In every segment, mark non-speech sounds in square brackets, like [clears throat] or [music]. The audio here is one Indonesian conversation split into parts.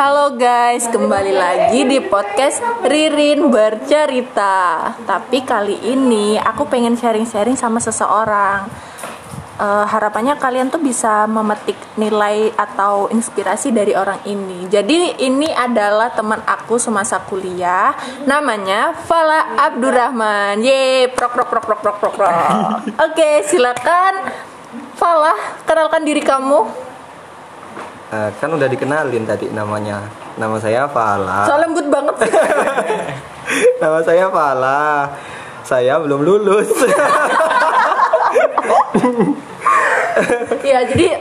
Halo guys, kembali lagi di podcast Ririn bercerita. Tapi kali ini aku pengen sharing-sharing sama seseorang. Eh, harapannya kalian tuh bisa memetik nilai atau inspirasi dari orang ini. Jadi ini adalah teman aku semasa kuliah, namanya Fala Abdurrahman. Ye, prok prok prok prok prok prok. prok. [laughs] Oke, silakan Fala, kenalkan diri kamu. Eh, kan udah dikenalin tadi namanya. Nama saya Fala. Soalnya lembut banget sih. [laughs] Nama saya Fala. Saya belum lulus. [laughs] Ya, jadi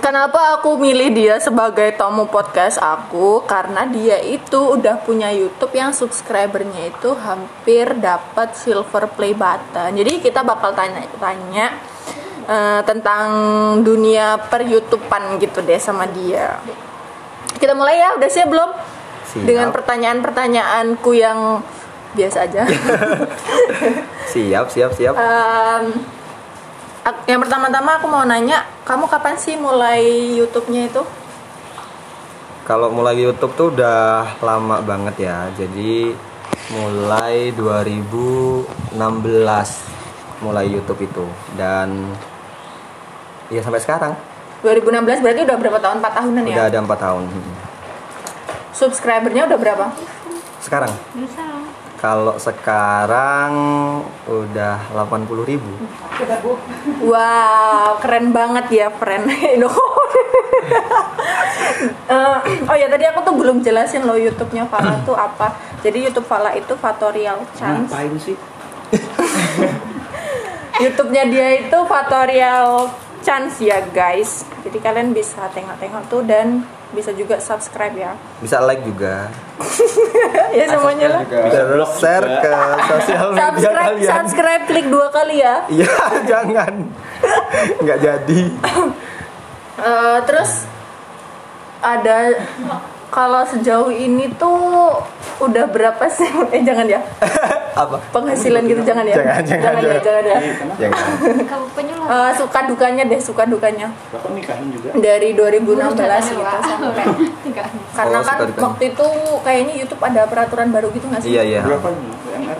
kenapa aku milih dia sebagai tamu podcast aku karena dia itu udah punya YouTube yang subscribernya itu hampir dapat silver play button. Jadi kita bakal tanya-tanya eh, tentang dunia per YouTubean gitu deh sama dia. Kita mulai ya, udah siap belum? Siap. Dengan pertanyaan-pertanyaanku yang biasa aja. [laughs] siap, siap, siap. Ak- yang pertama-tama aku mau nanya, kamu kapan sih mulai YouTube-nya itu? Kalau mulai YouTube tuh udah lama banget ya. Jadi mulai 2016 mulai YouTube itu dan ya sampai sekarang 2016 berarti udah berapa tahun? 4 tahunan ya? udah ada empat tahun. Subscribernya udah berapa? Sekarang kalau sekarang udah 80.000 ribu. Wow, keren banget ya, friend. [laughs] Eh, oh ya tadi aku tuh belum jelasin loh YouTube-nya Fala tuh apa. Jadi YouTube Fala itu Fatorial Chance. Ngapain sih? [laughs] YouTube-nya dia itu Fatorial Chance ya guys. Jadi kalian bisa tengok-tengok tuh dan bisa juga subscribe ya. Bisa like juga. [laughs] ya semuanya lah. Bisa share ke sosial media Subscribe, kalian. subscribe, klik dua kali ya. [laughs] Iya, jangan. Nggak jadi. [laughs] Eh, terus ada kalau sejauh ini tuh udah berapa sih? [laughs] Eh jangan ya. [laughs] Apa? Penghasilan gitu jangan ya. Jangan, jangan, ya, jangan. jangan ya. Jangan. Kamu penyuluh. Eh, suka dukanya deh, suka dukanya Bapak nikahin juga? dari 2016 gitu sampai [laughs] karena Oh, kan waktu itu kayaknya YouTube ada peraturan baru gitu nggak sih? Iya, iya. Berapa? UMR?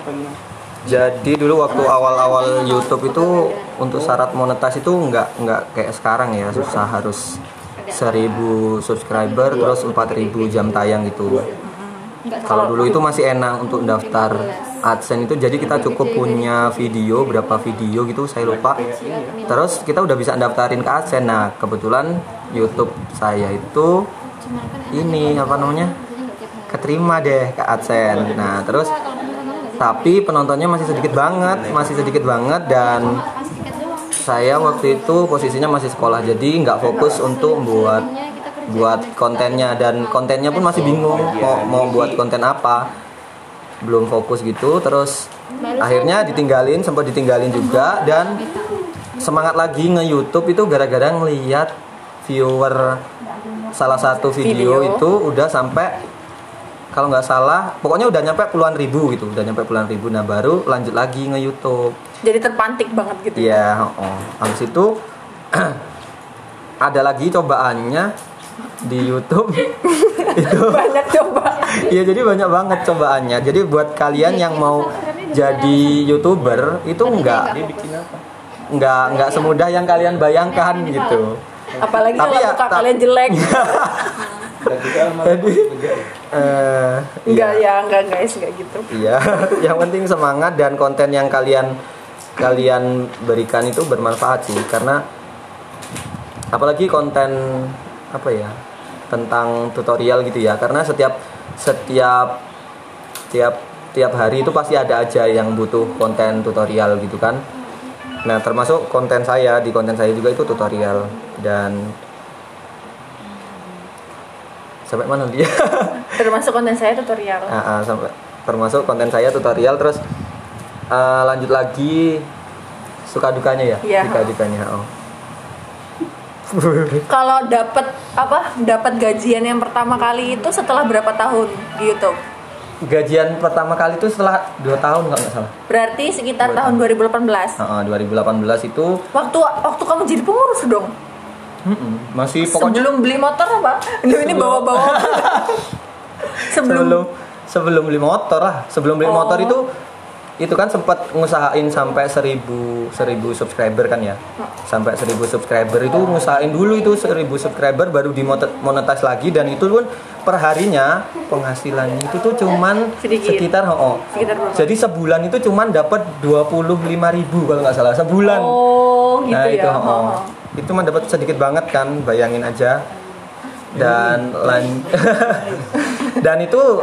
Jadi dulu waktu awal-awal YouTube itu untuk syarat monetas itu nggak nggak kayak sekarang ya susah harus 1000 subscriber terus 4000 jam tayang gitu. Kalau dulu itu masih enak untuk daftar AdSense itu jadi kita cukup punya video berapa video gitu saya lupa. Terus kita udah bisa daftarin ke AdSense. Nah, kebetulan YouTube saya itu ini apa namanya? keterima deh ke AdSense. Nah, terus tapi penontonnya masih sedikit banget, masih sedikit banget dan saya waktu itu posisinya masih sekolah jadi nggak fokus untuk buat buat kontennya dan kontennya pun masih bingung mau mau buat konten apa. Belum fokus gitu terus akhirnya ditinggalin sempat ditinggalin juga dan semangat lagi nge YouTube itu gara-gara ngeliat viewer salah satu video, Video. itu udah sampai kalau nggak salah pokoknya udah nyampe puluhan ribu gitu udah nyampe puluhan ribu nah baru lanjut lagi nge YouTube Jadi terpantik banget gitu. Iya, oh. Habis itu [clears throat] ada lagi cobaannya di YouTube [laughs] itu Banyak coba. Iya jadi banyak banget cobaannya. Jadi buat kalian yang mau jadi youtuber itu enggak Dia bikin apa? enggak enggak semudah yang kalian bayangkan gitu. Apalagi Tapi kalau ya, kalian jelek. [laughs] Dan juga sama Jadi eh Enggak iya. ya, enggak guys, enggak gitu. Iya, [laughs] yang penting semangat dan konten yang kalian kalian berikan itu bermanfaat sih karena apalagi konten apa ya tentang tutorial gitu ya karena setiap setiap tiap tiap hari itu pasti ada aja yang butuh konten tutorial gitu kan nah termasuk konten saya di konten saya juga itu tutorial dan sampai mana dia [laughs] Termasuk konten saya tutorial. Ah, ah, sampai termasuk konten saya tutorial terus eh, lanjut lagi suka dukanya ya Iya. suka dukanya oh [laughs] Kalau dapat apa? Dapat gajian yang pertama kali itu setelah berapa tahun di YouTube? gajian pertama kali itu setelah dua tahun nggak nggak salah Berarti sekitar Dua tahun 2018. Ah, ah, 2018 itu Waktu waktu kamu jadi pengurus dong. Mm-mm. masih pokoknya Sebelum beli motor apa? Lu ini bawa-bawa. [laughs] Sebelum, sebelum sebelum beli motor lah sebelum beli Oh. motor itu itu kan sempat ngusahain sampai 1000 1000 subscriber kan ya sampai 1000 subscriber itu ngusahain dulu itu 1000 subscriber baru dimonetas lagi dan itu pun perharinya penghasilannya itu tuh cuman Sedikit. sekitar oh, Sekitar berapa? jadi sebulan itu cuman dapat 25.000 kalau nggak salah sebulan Oh, gitu nah ya. itu Oh, oh. Itu mah dapat sedikit banget kan bayangin aja dan lan [laughs] dan itu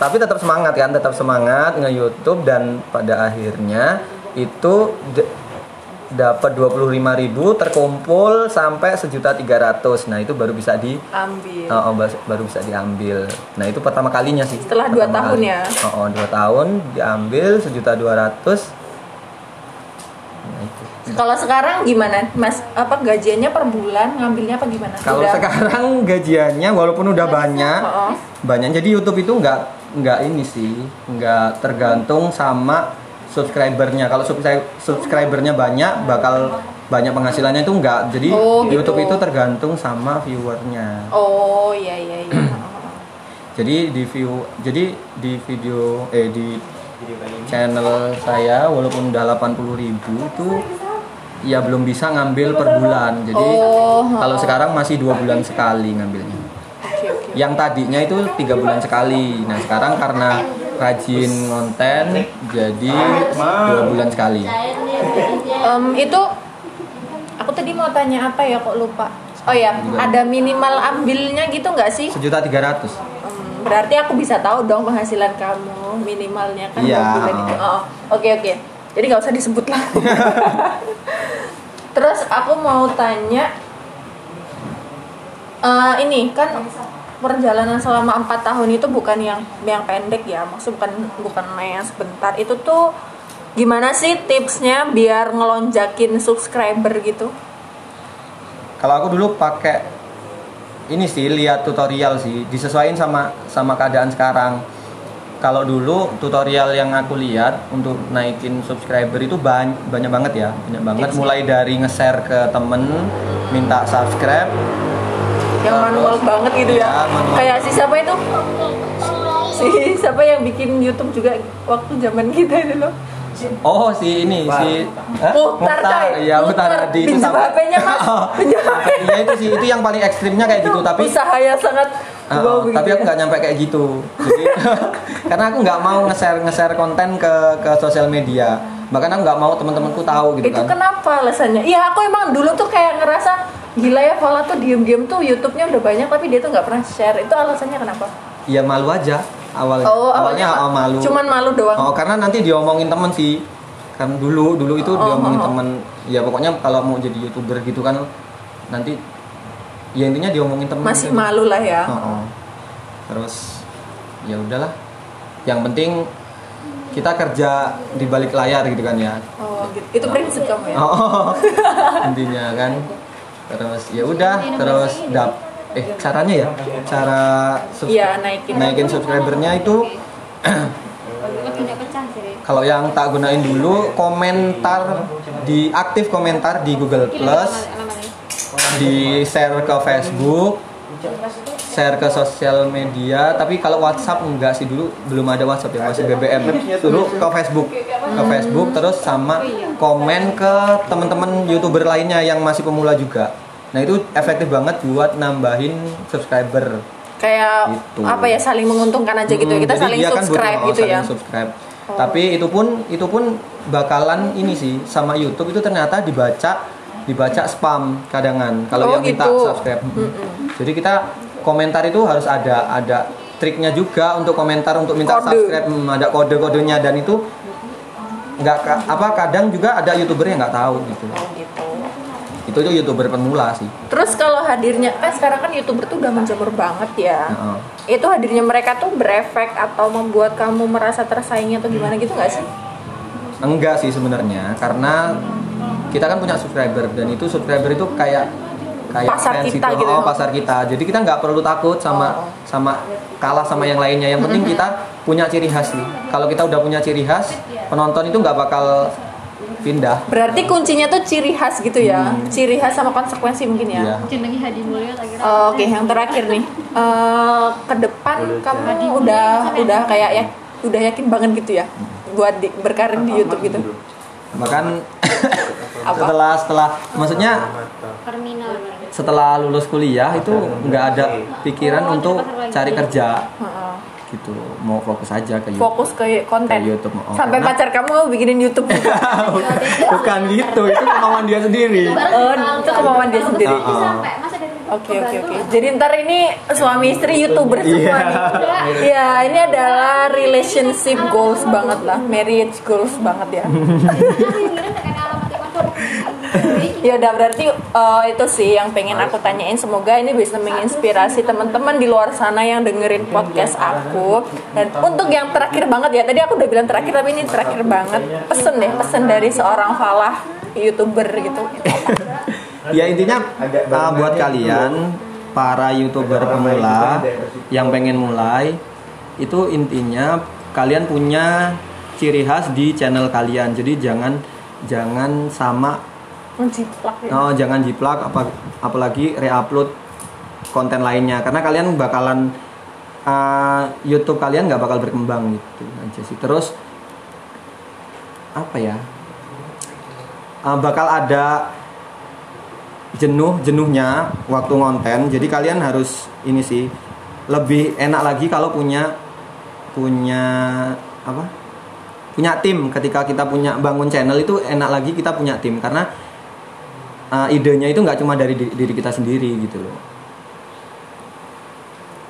tapi tetap semangat kan tetap semangat nge YouTube dan pada akhirnya itu dapat 25.000 terkumpul sampai sejuta 300 nah itu baru bisa di Ambil. Oh, oh, baru bisa diambil. Nah itu pertama kalinya sih. Setelah dua tahun kali. ya? Oh, oh, dua tahun diambil sejuta dua ratus. Kalau sekarang gimana, Mas? Apa gajiannya per bulan? Ngambilnya apa gimana? Kalau Udah- sekarang gajiannya walaupun udah banyak, Oh. banyak. Jadi YouTube itu nggak nggak ini sih, nggak tergantung sama subscribernya. Kalau subscri- subscribernya banyak, bakal banyak penghasilannya itu nggak. Jadi Oh, gitu. YouTube itu tergantung sama viewernya. Oh, iya iya iya. [clears throat] Jadi di view, jadi di video eh di channel saya walaupun udah 80.000 ribu itu ya belum bisa ngambil per bulan. Jadi Oh, kalau sekarang masih dua bulan sekali ngambilnya. Yang tadinya itu tiga bulan sekali. Nah sekarang karena rajin konten jadi dua bulan sekali. Em, itu aku tadi mau tanya apa ya kok lupa. Oh ya, ada minimal ambilnya gitu nggak sih? Sejuta tiga ratus. Berarti aku bisa tahu dong penghasilan kamu minimalnya kan Iya. Oh, oke oke. Jadi nggak usah disebut lah. [laughs] Terus aku mau tanya, eh, ini kan perjalanan selama empat tahun itu bukan yang yang pendek ya, maksud bukan bukan main sebentar. Itu tuh gimana sih tipsnya biar ngelonjakin subscriber gitu? Kalau aku dulu pakai ini sih lihat tutorial sih, disesuaikan sama sama keadaan sekarang. Kalau dulu tutorial yang aku lihat untuk naikin subscriber itu ban- banyak banget ya, banyak banget. Tipsnya. Mulai dari nge-share ke temen, minta subscribe, Yang manual banget gitu ya? Iya, manual. Kayak si siapa itu? Si siapa yang bikin YouTube juga waktu zaman kita loh? Oh si ini si Hah? Muhtar, coy. ya Muhtar Muhtar. Hadi itu Pinjam sampai HP-nya, Mas. Pinjam HP. [laughs] Iya itu sih itu yang paling ekstrimnya kayak gitu tapi usaha yang sangat wow tapi aku ya. nggak nyampe kayak gitu jadi [laughs] karena aku nggak mau nge-share nge-share konten ke ke sosial media bahkan aku nggak mau teman-temanku tahu gitu itu kan kenapa alasannya? Iya aku emang dulu tuh kayak ngerasa gila ya Fala tuh diem-diem tuh YouTube-nya udah banyak tapi dia tuh nggak pernah share. Itu alasannya kenapa? ya malu aja awal Oh, awalnya awalnya oh, malu Cuman malu doang. oh karena nanti diomongin temen sih kan dulu dulu itu Oh, diomongin oh, oh. temen ya pokoknya kalau mau jadi youtuber gitu kan nanti ya intinya diomongin temen Masih gitu. malu lah ya. Oh, oh. terus ya udahlah yang penting kita kerja di balik layar gitu kan ya Oh, gitu. Itu prinsip kamu ya? oh, intinya kan terus ya udah terus dap eh caranya ya? Cara sub- Iya, naikin. naikin subscribernya itu [clears throat] kalau yang tak gunain dulu komentar di aktif komentar di Google Plus di share ke Facebook share ke sosial media tapi kalau WhatsApp enggak sih dulu belum ada WhatsApp ya masih BBM dulu ke Facebook ke Facebook terus sama komen ke teman-teman youtuber lainnya yang masih pemula juga nah itu efektif banget buat nambahin subscriber Kayak Gitu. apa ya saling menguntungkan aja gitu ya. Mm, Kita saling dia kan subscribe butuh- oh, gitu ya. saling subscribe. Tapi itu pun itu pun bakalan ini sih sama YouTube itu ternyata dibaca dibaca spam kadangan kalau Oh, yang minta gitu. subscribe. Jadi kita komentar itu harus ada ada triknya juga untuk komentar untuk minta Kode. subscribe Hmm, ada kode-kodenya dan itu nggak apa kadang juga ada youtuber yang nggak tahu gitu. Gitu. Itu itu youtuber pemula sih. Terus kalau hadirnya kan sekarang kan youtuber tuh udah menjamur banget ya. Heeh. Itu hadirnya mereka tuh berefek atau membuat kamu merasa tersaingi atau gimana gitu nggak sih? Enggak sih sebenarnya karena kita kan punya subscriber dan itu subscriber itu kayak kayak Pasar fans kita itu. gitu. Oh, pasar kita. Jadi kita nggak perlu takut sama Oh. sama kalah sama yang lainnya. Yang penting kita punya ciri khas nih. Kalau kita udah punya ciri khas, penonton itu nggak bakal pindah Berarti kuncinya tuh ciri khas gitu ya. Ciri khas sama konsekuensi mungkin ya. Iya. jenengi Hadi Mulyo tak kira Oh, Oke, yang terakhir nih. Eh, ke depan kamu udah udah kayak ya udah yakin banget gitu ya buat di, berkarir di YouTube gitu. bahkan [coughs] Apa? setelah setelah maksudnya terminal setelah lulus kuliah itu nggak ada pikiran untuk cari kerja Heeh. Gitu mau fokus aja ke YouTube Fokus ke konten. Ke YouTube, oh, Sampai karena- pacar kamu bikinin YouTube. juga. [laughs] bukan gitu itu kemauan dia sendiri Oh, itu kemauan dia sendiri. Ah, ah. sampai masa dari Oke oke oke. Jadi ntar ini suami istri youtuber semua Iya. nih. Ya ini adalah relationship goals banget lah, marriage goals banget ya. Ya udah berarti eh, itu sih yang pengen aku tanyain. Semoga ini bisa menginspirasi teman-teman di luar sana yang dengerin podcast aku. Dan untuk yang terakhir banget ya, tadi aku udah bilang terakhir tapi ini terakhir banget. Pesen deh, pesen dari seorang Falah youtuber gitu. ya intinya uh, buat kalian para youtuber pemula yang pengen mulai itu intinya kalian punya ciri khas di channel kalian jadi jangan jangan sama Menjiplak ya. oh, jangan jiplak apa apalagi reupload konten lainnya. Karena kalian bakalan uh, YouTube kalian nggak bakal berkembang gitu aja sih. Terus apa ya? Uh, bakal ada jenuh jenuhnya waktu ngonten. Jadi kalian harus ini sih lebih enak lagi kalau punya punya apa? Punya tim. Ketika kita punya bangun channel itu enak lagi kita punya tim. Karena uh, idenya itu nggak cuma dari di- diri kita sendiri gitu loh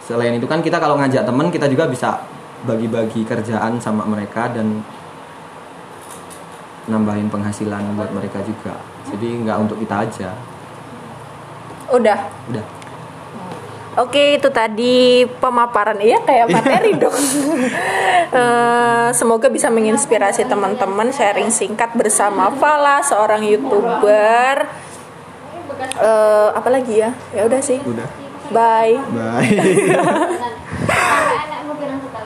selain itu kan kita kalau ngajak temen kita juga bisa bagi-bagi kerjaan sama mereka dan nambahin penghasilan buat mereka juga jadi nggak untuk kita aja Udah. udah Oke, itu tadi pemaparan iya kayak materi [laughs] dong. [laughs] Eh, semoga bisa menginspirasi teman-teman sharing singkat bersama Fala, seorang youtuber. Eh, apa lagi ya? Ya udah sih. udah Bye. bye [laughs]